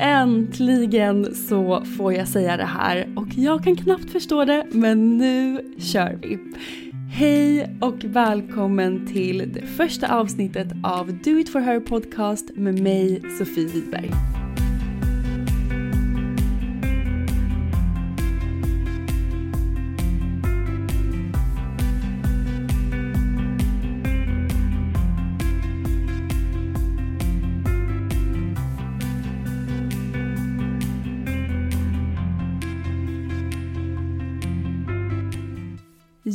Äntligen så får jag säga det här och jag kan knappt förstå det men nu kör vi. Hej och välkommen till det första avsnittet av Do It For Her podcast med mig Sofie Wiberg.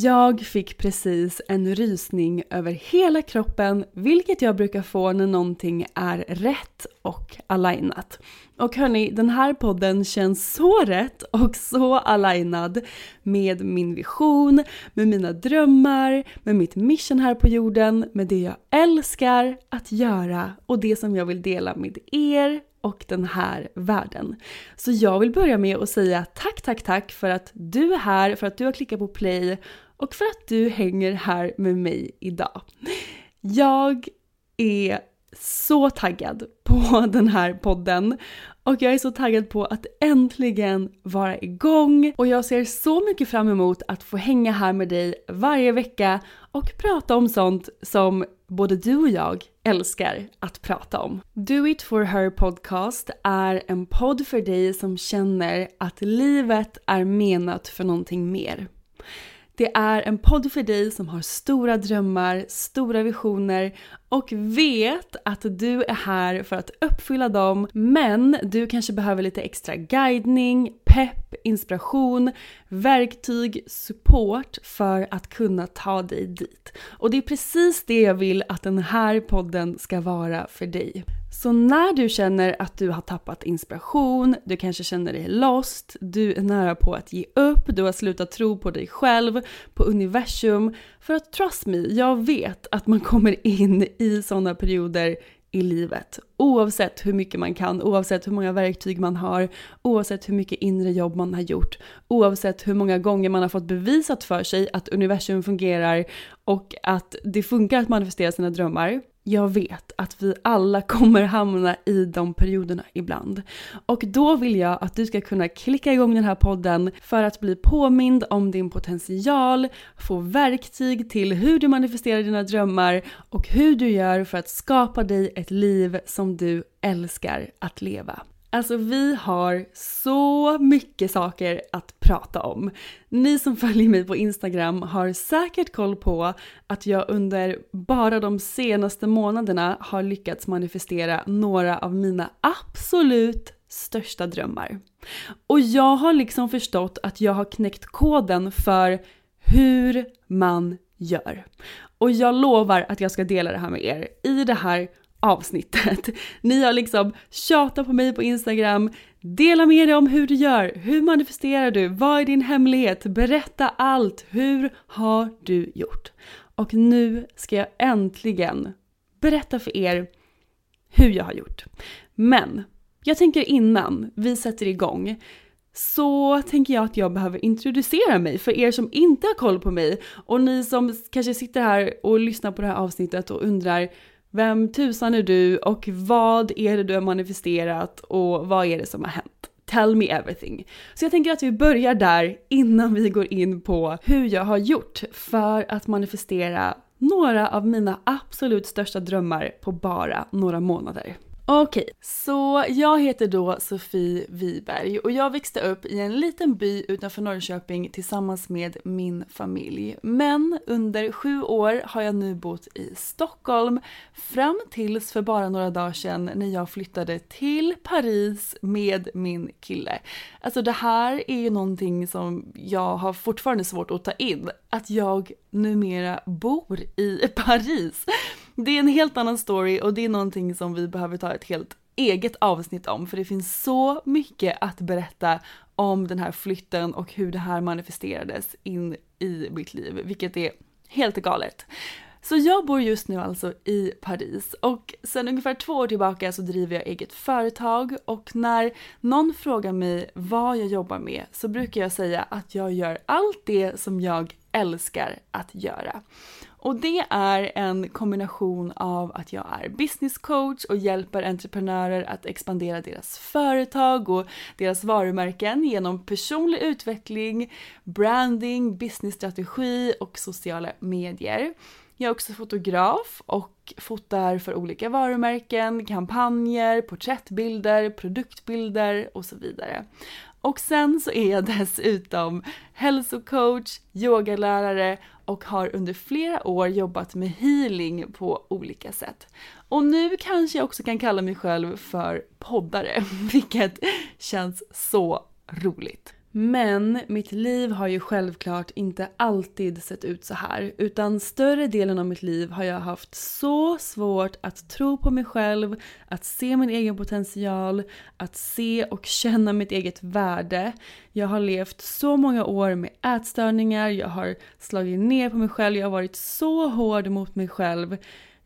Jag fick precis en rysning över hela kroppen, vilket jag brukar få när någonting är rätt och alignat. Och hörni, den här podden känns så rätt och så alignad med min vision, med mina drömmar, med mitt mission här på jorden, med det jag älskar att göra och det som jag vill dela med er och den här världen. Så jag vill börja med att säga tack, tack, tack för att du är här, för att du har klickat på play och för att du hänger här med mig idag. Jag är så taggad på den här podden och jag är så taggad på att äntligen vara igång och jag ser så mycket fram emot att få hänga här med dig varje vecka och prata om sånt som både du och jag älskar att prata om. Do It For Her Podcast är en podd för dig som känner att livet är menat för någonting mer. Det är en podd för dig som har stora drömmar, stora visioner och vet att du är här för att uppfylla dem. Men du kanske behöver lite extra guidning, pepp, inspiration, verktyg, support för att kunna ta dig dit. Och det är precis det jag vill att den här podden ska vara för dig. Så när du känner att du har tappat inspiration, du kanske känner dig lost, du är nära på att ge upp, du har slutat tro på dig själv, på universum. För att trust me, jag vet att man kommer in i sådana perioder i livet. Oavsett hur mycket man kan, oavsett hur många verktyg man har, oavsett hur mycket inre jobb man har gjort, oavsett hur många gånger man har fått bevisat för sig att universum fungerar och att det funkar att manifestera sina drömmar jag vet att vi alla kommer hamna i de perioderna ibland. Och då vill jag att du ska kunna klicka igång den här podden för att bli påmind om din potential, få verktyg till hur du manifesterar dina drömmar och hur du gör för att skapa dig ett liv som du älskar att leva. Alltså vi har så mycket saker att prata om. Ni som följer mig på Instagram har säkert koll på att jag under bara de senaste månaderna har lyckats manifestera några av mina absolut största drömmar. Och jag har liksom förstått att jag har knäckt koden för hur man gör. Och jag lovar att jag ska dela det här med er i det här avsnittet. Ni har liksom tjatat på mig på Instagram, dela med dig om hur du gör, hur manifesterar du, vad är din hemlighet, berätta allt, hur har du gjort? Och nu ska jag äntligen berätta för er hur jag har gjort. Men jag tänker innan vi sätter igång så tänker jag att jag behöver introducera mig för er som inte har koll på mig och ni som kanske sitter här och lyssnar på det här avsnittet och undrar vem tusan är du och vad är det du har manifesterat och vad är det som har hänt? Tell me everything. Så jag tänker att vi börjar där innan vi går in på hur jag har gjort för att manifestera några av mina absolut största drömmar på bara några månader. Okej, så jag heter då Sofie Wiberg och jag växte upp i en liten by utanför Norrköping tillsammans med min familj. Men under sju år har jag nu bott i Stockholm fram tills för bara några dagar sedan när jag flyttade till Paris med min kille. Alltså det här är ju någonting som jag har fortfarande svårt att ta in. Att jag numera bor i Paris. Det är en helt annan story och det är någonting som vi behöver ta ett helt eget avsnitt om för det finns så mycket att berätta om den här flytten och hur det här manifesterades in i mitt liv, vilket är helt galet. Så jag bor just nu alltså i Paris och sen ungefär två år tillbaka så driver jag eget företag och när någon frågar mig vad jag jobbar med så brukar jag säga att jag gör allt det som jag älskar att göra. Och det är en kombination av att jag är business coach och hjälper entreprenörer att expandera deras företag och deras varumärken genom personlig utveckling, branding, businessstrategi och sociala medier. Jag är också fotograf och fotar för olika varumärken, kampanjer, porträttbilder, produktbilder och så vidare. Och sen så är jag dessutom hälsocoach, yogalärare och har under flera år jobbat med healing på olika sätt. Och nu kanske jag också kan kalla mig själv för poddare, vilket känns så roligt. Men mitt liv har ju självklart inte alltid sett ut så här. Utan större delen av mitt liv har jag haft så svårt att tro på mig själv, att se min egen potential, att se och känna mitt eget värde. Jag har levt så många år med ätstörningar, jag har slagit ner på mig själv, jag har varit så hård mot mig själv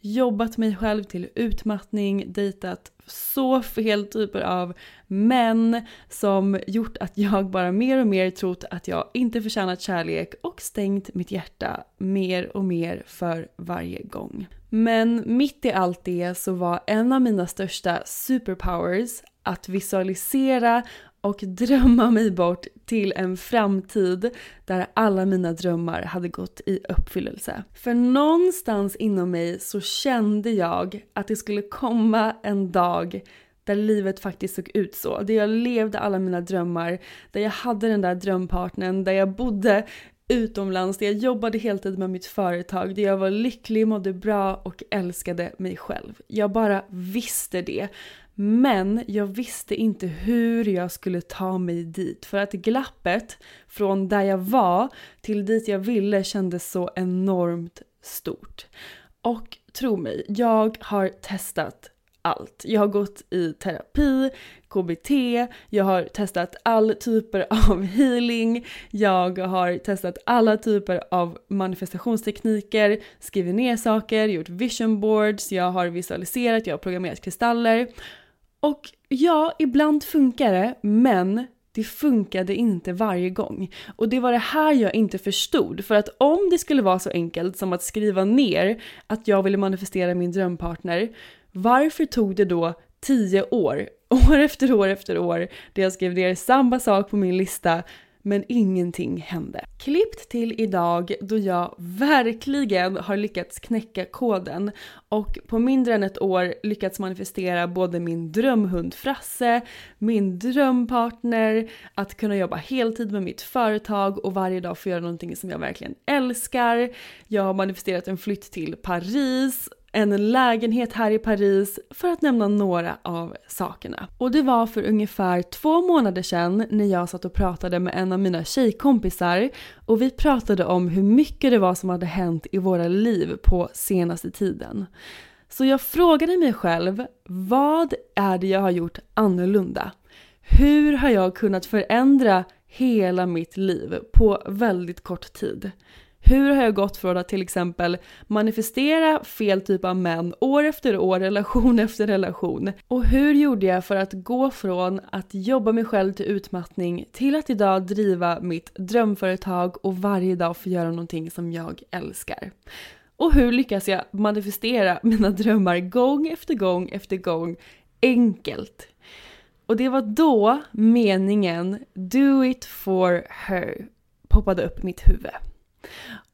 jobbat mig själv till utmattning, dejtat så fel typer av män som gjort att jag bara mer och mer trott att jag inte förtjänat kärlek och stängt mitt hjärta mer och mer för varje gång. Men mitt i allt det så var en av mina största superpowers att visualisera och drömma mig bort till en framtid där alla mina drömmar hade gått i uppfyllelse. För någonstans inom mig så kände jag att det skulle komma en dag där livet faktiskt såg ut så. Där jag levde alla mina drömmar, där jag hade den där drömpartnern, där jag bodde utomlands, där jag jobbade heltid med mitt företag, där jag var lycklig, mådde bra och älskade mig själv. Jag bara visste det. Men jag visste inte hur jag skulle ta mig dit för att glappet från där jag var till dit jag ville kändes så enormt stort. Och tro mig, jag har testat allt. Jag har gått i terapi, KBT, jag har testat alla typer av healing, jag har testat alla typer av manifestationstekniker, skrivit ner saker, gjort vision boards, jag har visualiserat, jag har programmerat kristaller. Och ja, ibland funkar det, men det funkade inte varje gång. Och det var det här jag inte förstod. För att om det skulle vara så enkelt som att skriva ner att jag ville manifestera min drömpartner, varför tog det då tio år, år efter år efter år, där jag skrev ner samma sak på min lista men ingenting hände. Klippt till idag då jag verkligen har lyckats knäcka koden och på mindre än ett år lyckats manifestera både min drömhund Frasse, min drömpartner, att kunna jobba heltid med mitt företag och varje dag få göra någonting som jag verkligen älskar. Jag har manifesterat en flytt till Paris en lägenhet här i Paris för att nämna några av sakerna. Och det var för ungefär två månader sedan när jag satt och pratade med en av mina tjejkompisar och vi pratade om hur mycket det var som hade hänt i våra liv på senaste tiden. Så jag frågade mig själv, vad är det jag har gjort annorlunda? Hur har jag kunnat förändra hela mitt liv på väldigt kort tid? Hur har jag gått från att till exempel manifestera fel typ av män år efter år, relation efter relation? Och hur gjorde jag för att gå från att jobba mig själv till utmattning till att idag driva mitt drömföretag och varje dag få göra någonting som jag älskar? Och hur lyckas jag manifestera mina drömmar gång efter gång efter gång enkelt? Och det var då meningen “Do it for her” poppade upp i mitt huvud.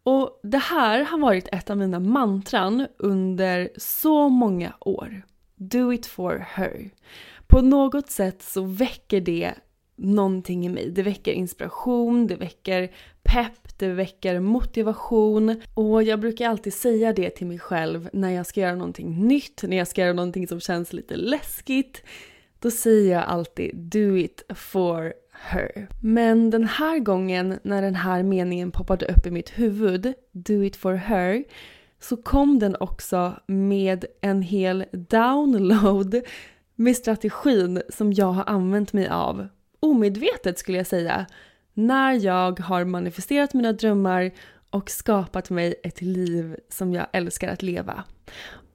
Och det här har varit ett av mina mantran under så många år. Do it for her. På något sätt så väcker det någonting i mig. Det väcker inspiration, det väcker pepp, det väcker motivation. Och jag brukar alltid säga det till mig själv när jag ska göra någonting nytt, när jag ska göra någonting som känns lite läskigt. Då säger jag alltid do it for her. Men den här gången när den här meningen poppade upp i mitt huvud, do it for her, så kom den också med en hel download med strategin som jag har använt mig av, omedvetet skulle jag säga, när jag har manifesterat mina drömmar och skapat mig ett liv som jag älskar att leva.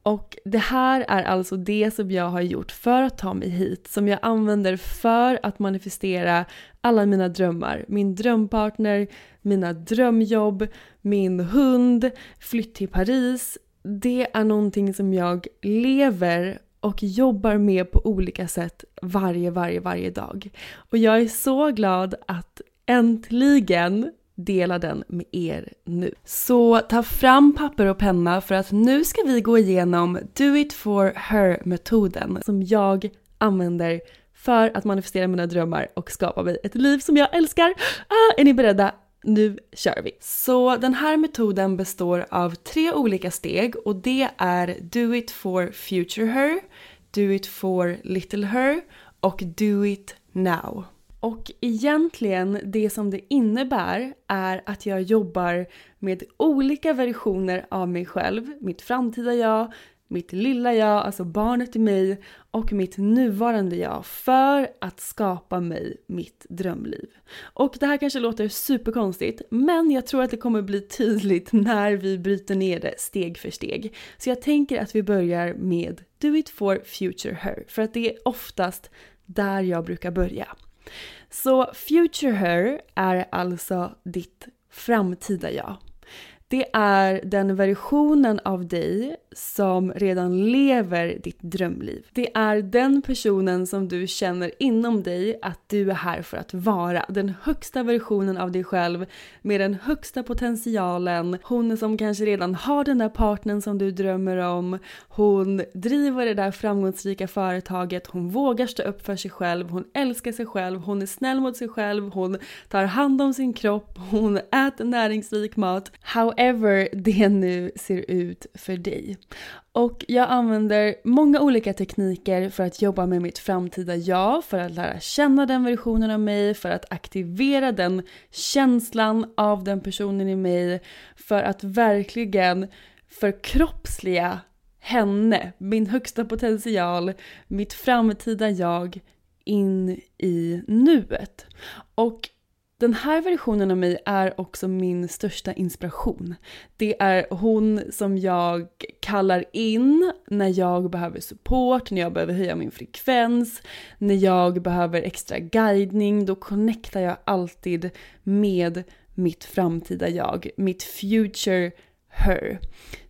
Och det här är alltså det som jag har gjort för att ta mig hit, som jag använder för att manifestera alla mina drömmar. Min drömpartner, mina drömjobb, min hund, flytt till Paris. Det är någonting som jag lever och jobbar med på olika sätt varje, varje, varje dag. Och jag är så glad att äntligen dela den med er nu. Så ta fram papper och penna för att nu ska vi gå igenom Do it for her-metoden som jag använder för att manifestera mina drömmar och skapa mig ett liv som jag älskar. Ah, är ni beredda? Nu kör vi! Så den här metoden består av tre olika steg och det är Do it for future her, Do it for little her och Do it now. Och egentligen det som det innebär är att jag jobbar med olika versioner av mig själv, mitt framtida jag, mitt lilla jag, alltså barnet i mig och mitt nuvarande jag för att skapa mig mitt drömliv. Och det här kanske låter superkonstigt men jag tror att det kommer bli tydligt när vi bryter ner det steg för steg. Så jag tänker att vi börjar med Do it for future her för att det är oftast där jag brukar börja. Så Future Her är alltså ditt framtida jag. Det är den versionen av dig som redan lever ditt drömliv. Det är den personen som du känner inom dig att du är här för att vara. Den högsta versionen av dig själv med den högsta potentialen. Hon som kanske redan har den där partnern som du drömmer om. Hon driver det där framgångsrika företaget. Hon vågar stå upp för sig själv. Hon älskar sig själv. Hon är snäll mot sig själv. Hon tar hand om sin kropp. Hon äter näringsrik mat. However det nu ser ut för dig. Och jag använder många olika tekniker för att jobba med mitt framtida jag, för att lära känna den versionen av mig, för att aktivera den känslan av den personen i mig, för att verkligen förkroppsliga henne, min högsta potential, mitt framtida jag in i nuet. Och den här versionen av mig är också min största inspiration. Det är hon som jag kallar in när jag behöver support, när jag behöver höja min frekvens, när jag behöver extra guidning. Då connectar jag alltid med mitt framtida jag, mitt future her.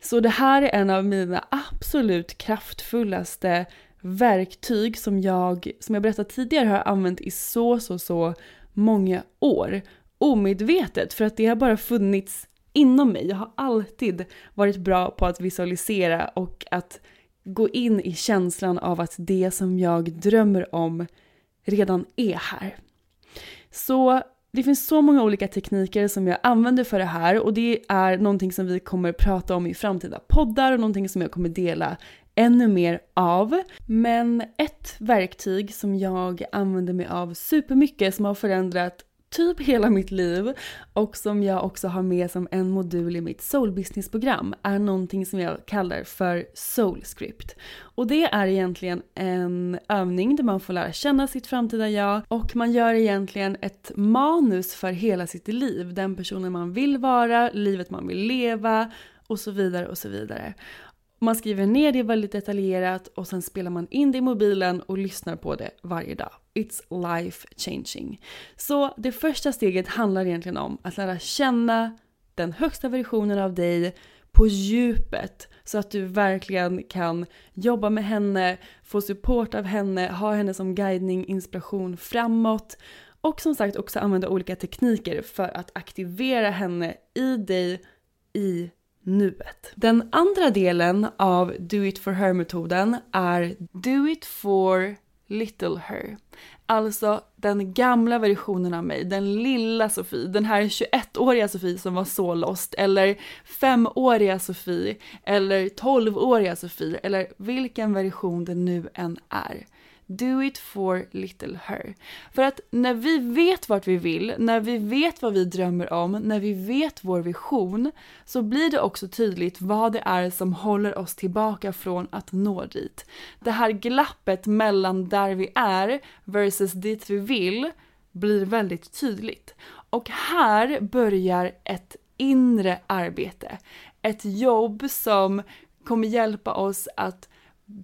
Så det här är en av mina absolut kraftfullaste verktyg som jag, som jag berättade tidigare, har använt i så, så, så många år. Omedvetet, för att det har bara funnits inom mig. Jag har alltid varit bra på att visualisera och att gå in i känslan av att det som jag drömmer om redan är här. Så det finns så många olika tekniker som jag använder för det här och det är någonting som vi kommer prata om i framtida poddar och någonting som jag kommer dela ännu mer av. Men ett verktyg som jag använder mig av supermycket som har förändrat typ hela mitt liv och som jag också har med som en modul i mitt soul business program är någonting som jag kallar för soul script. Och det är egentligen en övning där man får lära känna sitt framtida jag och man gör egentligen ett manus för hela sitt liv. Den personen man vill vara, livet man vill leva och så vidare och så vidare. Man skriver ner det väldigt detaljerat och sen spelar man in det i mobilen och lyssnar på det varje dag. It's life changing. Så det första steget handlar egentligen om att lära känna den högsta versionen av dig på djupet så att du verkligen kan jobba med henne, få support av henne, ha henne som guidning, inspiration framåt och som sagt också använda olika tekniker för att aktivera henne i dig i nuet. Den andra delen av Do It For Her-metoden är Do It For Little Her. Alltså den gamla versionen av mig, den lilla Sofie, den här 21-åriga Sofie som var så lost, eller 5-åriga Sofie, eller 12-åriga Sofie, eller vilken version det nu än är. Do it for little her. För att när vi vet vart vi vill, när vi vet vad vi drömmer om, när vi vet vår vision, så blir det också tydligt vad det är som håller oss tillbaka från att nå dit. Det här glappet mellan där vi är versus dit vi vill blir väldigt tydligt. Och här börjar ett inre arbete. Ett jobb som kommer hjälpa oss att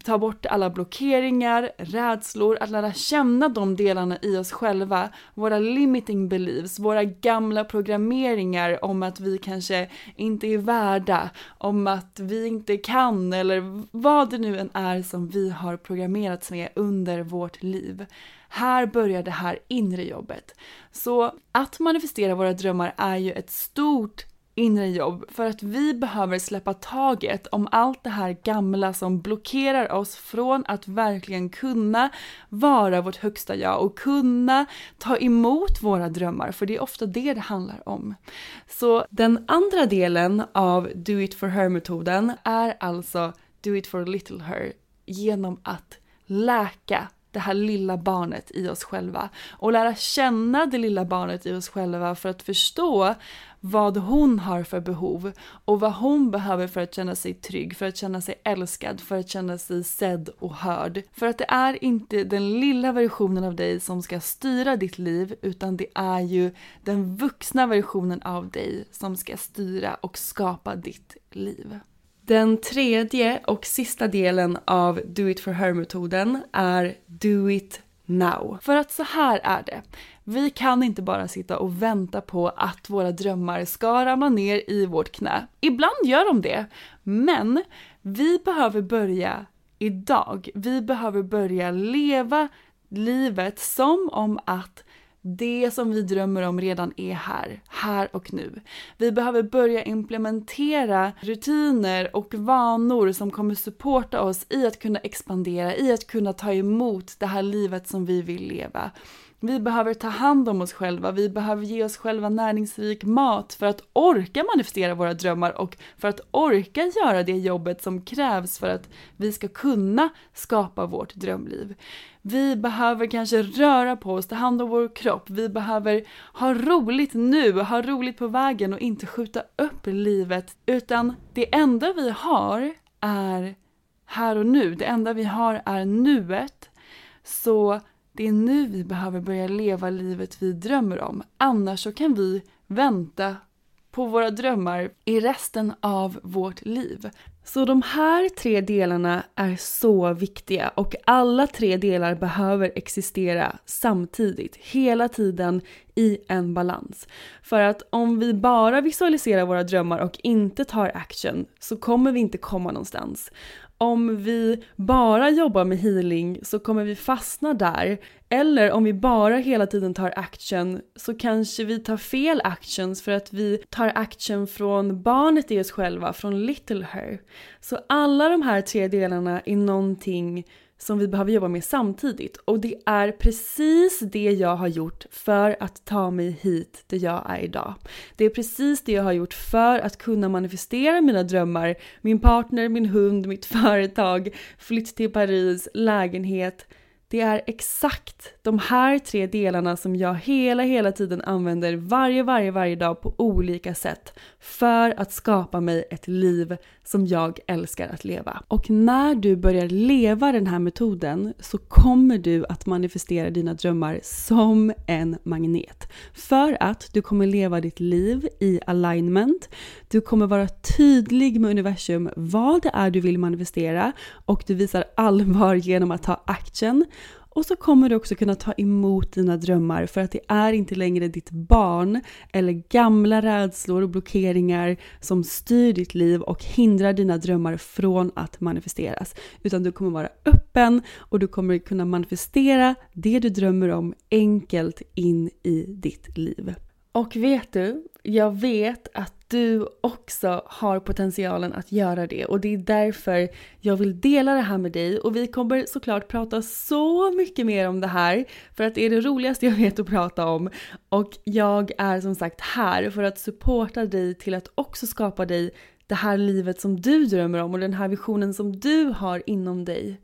ta bort alla blockeringar, rädslor, att lära känna de delarna i oss själva, våra limiting beliefs, våra gamla programmeringar om att vi kanske inte är värda, om att vi inte kan eller vad det nu än är som vi har programmerats med under vårt liv. Här börjar det här inre jobbet. Så att manifestera våra drömmar är ju ett stort inre jobb för att vi behöver släppa taget om allt det här gamla som blockerar oss från att verkligen kunna vara vårt högsta jag och kunna ta emot våra drömmar, för det är ofta det det handlar om. Så den andra delen av Do It For Her-metoden är alltså Do It For Little Her genom att läka det här lilla barnet i oss själva och lära känna det lilla barnet i oss själva för att förstå vad hon har för behov och vad hon behöver för att känna sig trygg, för att känna sig älskad, för att känna sig sedd och hörd. För att det är inte den lilla versionen av dig som ska styra ditt liv utan det är ju den vuxna versionen av dig som ska styra och skapa ditt liv. Den tredje och sista delen av Do It For Her-metoden är Do It Now. För att så här är det. Vi kan inte bara sitta och vänta på att våra drömmar ska ramla ner i vårt knä. Ibland gör de det, men vi behöver börja idag. Vi behöver börja leva livet som om att det som vi drömmer om redan är här, här och nu. Vi behöver börja implementera rutiner och vanor som kommer supporta oss i att kunna expandera, i att kunna ta emot det här livet som vi vill leva. Vi behöver ta hand om oss själva, vi behöver ge oss själva näringsrik mat för att orka manifestera våra drömmar och för att orka göra det jobbet som krävs för att vi ska kunna skapa vårt drömliv. Vi behöver kanske röra på oss, ta hand om vår kropp, vi behöver ha roligt nu, ha roligt på vägen och inte skjuta upp livet utan det enda vi har är här och nu, det enda vi har är nuet. Så det är nu vi behöver börja leva livet vi drömmer om. Annars så kan vi vänta på våra drömmar i resten av vårt liv. Så de här tre delarna är så viktiga och alla tre delar behöver existera samtidigt, hela tiden i en balans. För att om vi bara visualiserar våra drömmar och inte tar action så kommer vi inte komma någonstans om vi bara jobbar med healing så kommer vi fastna där. Eller om vi bara hela tiden tar action så kanske vi tar fel actions för att vi tar action från barnet i oss själva, från little her. Så alla de här tre delarna är någonting som vi behöver jobba med samtidigt. Och det är precis det jag har gjort för att ta mig hit där jag är idag. Det är precis det jag har gjort för att kunna manifestera mina drömmar, min partner, min hund, mitt företag, flytt till Paris, lägenhet, det är exakt de här tre delarna som jag hela, hela tiden använder varje, varje, varje dag på olika sätt för att skapa mig ett liv som jag älskar att leva. Och när du börjar leva den här metoden så kommer du att manifestera dina drömmar som en magnet. För att du kommer leva ditt liv i alignment, du kommer vara tydlig med universum vad det är du vill manifestera och du visar allvar genom att ta action och så kommer du också kunna ta emot dina drömmar för att det är inte längre ditt barn eller gamla rädslor och blockeringar som styr ditt liv och hindrar dina drömmar från att manifesteras. Utan du kommer vara öppen och du kommer kunna manifestera det du drömmer om enkelt in i ditt liv. Och vet du, jag vet att du också har potentialen att göra det. Och det är därför jag vill dela det här med dig. Och vi kommer såklart prata så mycket mer om det här. För att det är det roligaste jag vet att prata om. Och jag är som sagt här för att supporta dig till att också skapa dig det här livet som du drömmer om och den här visionen som du har inom dig.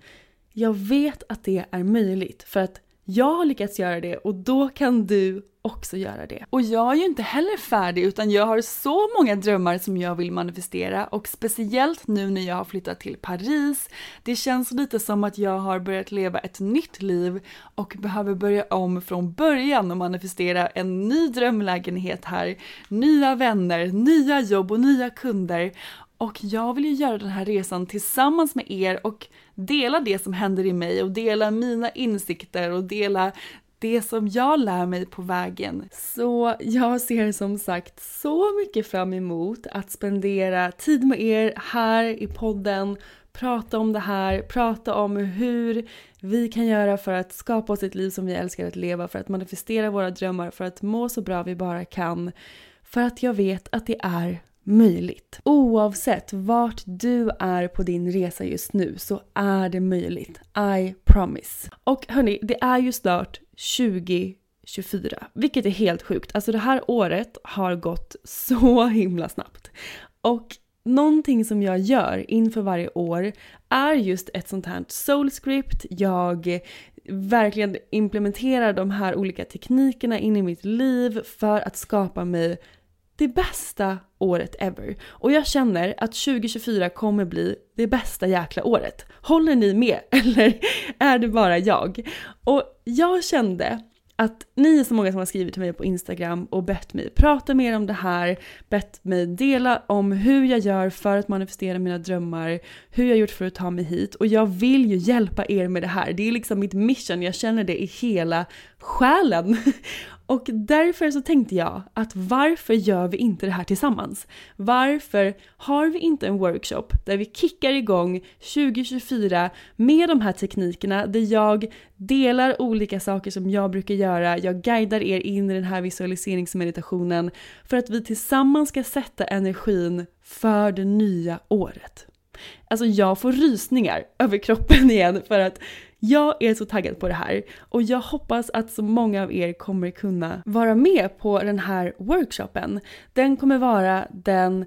Jag vet att det är möjligt för att jag har lyckats göra det och då kan du också göra det. Och jag är ju inte heller färdig utan jag har så många drömmar som jag vill manifestera och speciellt nu när jag har flyttat till Paris. Det känns lite som att jag har börjat leva ett nytt liv och behöver börja om från början och manifestera en ny drömlägenhet här, nya vänner, nya jobb och nya kunder Och jag vill ju göra den här resan tillsammans med er och dela det som händer i mig och dela mina insikter och dela det som jag lär mig på vägen. Så jag ser som sagt så mycket fram emot att spendera tid med er här i podden, prata om det här, prata om hur vi kan göra för att skapa oss ett liv som vi älskar att leva, för att manifestera våra drömmar, för att må så bra vi bara kan. För att jag vet att det är möjligt. Oavsett vart du är på din resa just nu så är det möjligt. I promise. Och hörni, det är ju snart 2024, vilket är helt sjukt. Alltså det här året har gått så himla snabbt. Och någonting som jag gör inför varje år är just ett sånt här soul script. Jag verkligen implementerar de här olika teknikerna in i mitt liv för att skapa mig det bästa året ever. Och jag känner att 2024 kommer bli det bästa jäkla året. Håller ni med? Eller är det bara jag? Och jag kände att ni är så många som har skrivit till mig på Instagram och bett mig prata mer om det här, bett mig dela om hur jag gör för att manifestera mina drömmar, hur jag gjort för att ta mig hit och jag vill ju hjälpa er med det här. Det är liksom mitt mission, jag känner det i hela själen. Och därför så tänkte jag att varför gör vi inte det här tillsammans? Varför har vi inte en workshop där vi kickar igång 2024 med de här teknikerna där jag delar olika saker som jag brukar göra, jag guidar er in i den här visualiseringsmeditationen för att vi tillsammans ska sätta energin för det nya året. Alltså jag får rysningar över kroppen igen för att jag är så taggad på det här och jag hoppas att så många av er kommer kunna vara med på den här workshopen. Den kommer vara den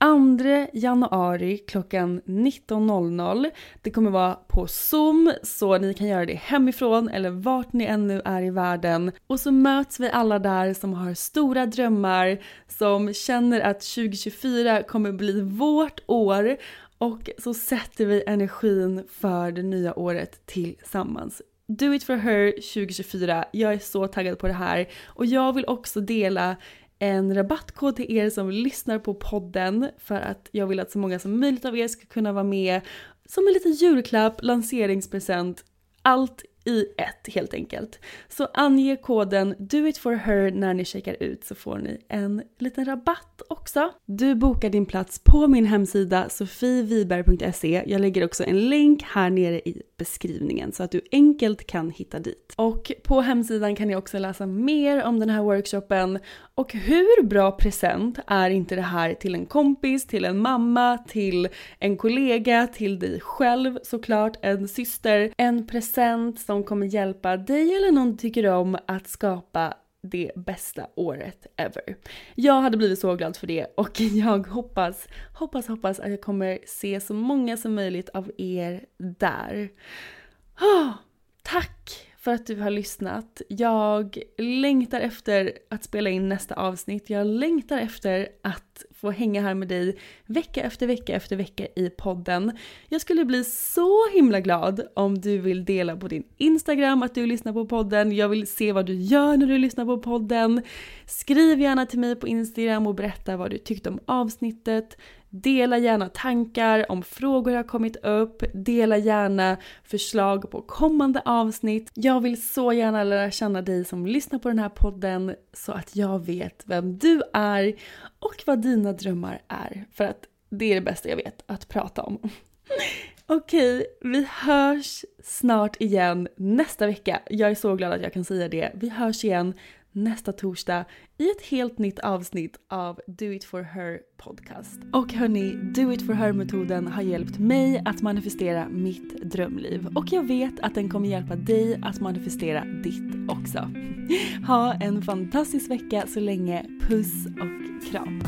2 januari klockan 19.00. Det kommer vara på zoom så ni kan göra det hemifrån eller vart ni ännu är i världen. Och så möts vi alla där som har stora drömmar, som känner att 2024 kommer bli vårt år och så sätter vi energin för det nya året tillsammans. Do it for her 2024. Jag är så taggad på det här och jag vill också dela en rabattkod till er som lyssnar på podden för att jag vill att så många som möjligt av er ska kunna vara med som en liten julklapp, lanseringspresent, allt i ett helt enkelt. Så ange koden DOITFORHER när ni checkar ut så får ni en liten rabatt också. Du bokar din plats på min hemsida sofieviberg.se. Jag lägger också en länk här nere i beskrivningen så att du enkelt kan hitta dit. Och på hemsidan kan ni också läsa mer om den här workshopen och hur bra present är inte det här till en kompis, till en mamma, till en kollega, till dig själv såklart, en syster, en present som kommer hjälpa dig eller någon du tycker om att skapa det bästa året ever. Jag hade blivit så glad för det och jag hoppas, hoppas, hoppas att jag kommer se så många som möjligt av er där. Oh, tack för att du har lyssnat. Jag längtar efter att spela in nästa avsnitt. Jag längtar efter att få hänga här med dig vecka efter vecka efter vecka i podden. Jag skulle bli så himla glad om du vill dela på din Instagram att du lyssnar på podden. Jag vill se vad du gör när du lyssnar på podden. Skriv gärna till mig på Instagram och berätta vad du tyckte om avsnittet. Dela gärna tankar om frågor har kommit upp. Dela gärna förslag på kommande avsnitt. Jag vill så gärna lära känna dig som lyssnar på den här podden så att jag vet vem du är och vad dina drömmar är. För att det är det bästa jag vet att prata om. Okej, vi hörs snart igen nästa vecka. Jag är så glad att jag kan säga det. Vi hörs igen nästa torsdag i ett helt nytt avsnitt av Do It For Her podcast. Och hörni, Do It For Her-metoden har hjälpt mig att manifestera mitt drömliv och jag vet att den kommer hjälpa dig att manifestera ditt också. Ha en fantastisk vecka så länge. Puss och kram!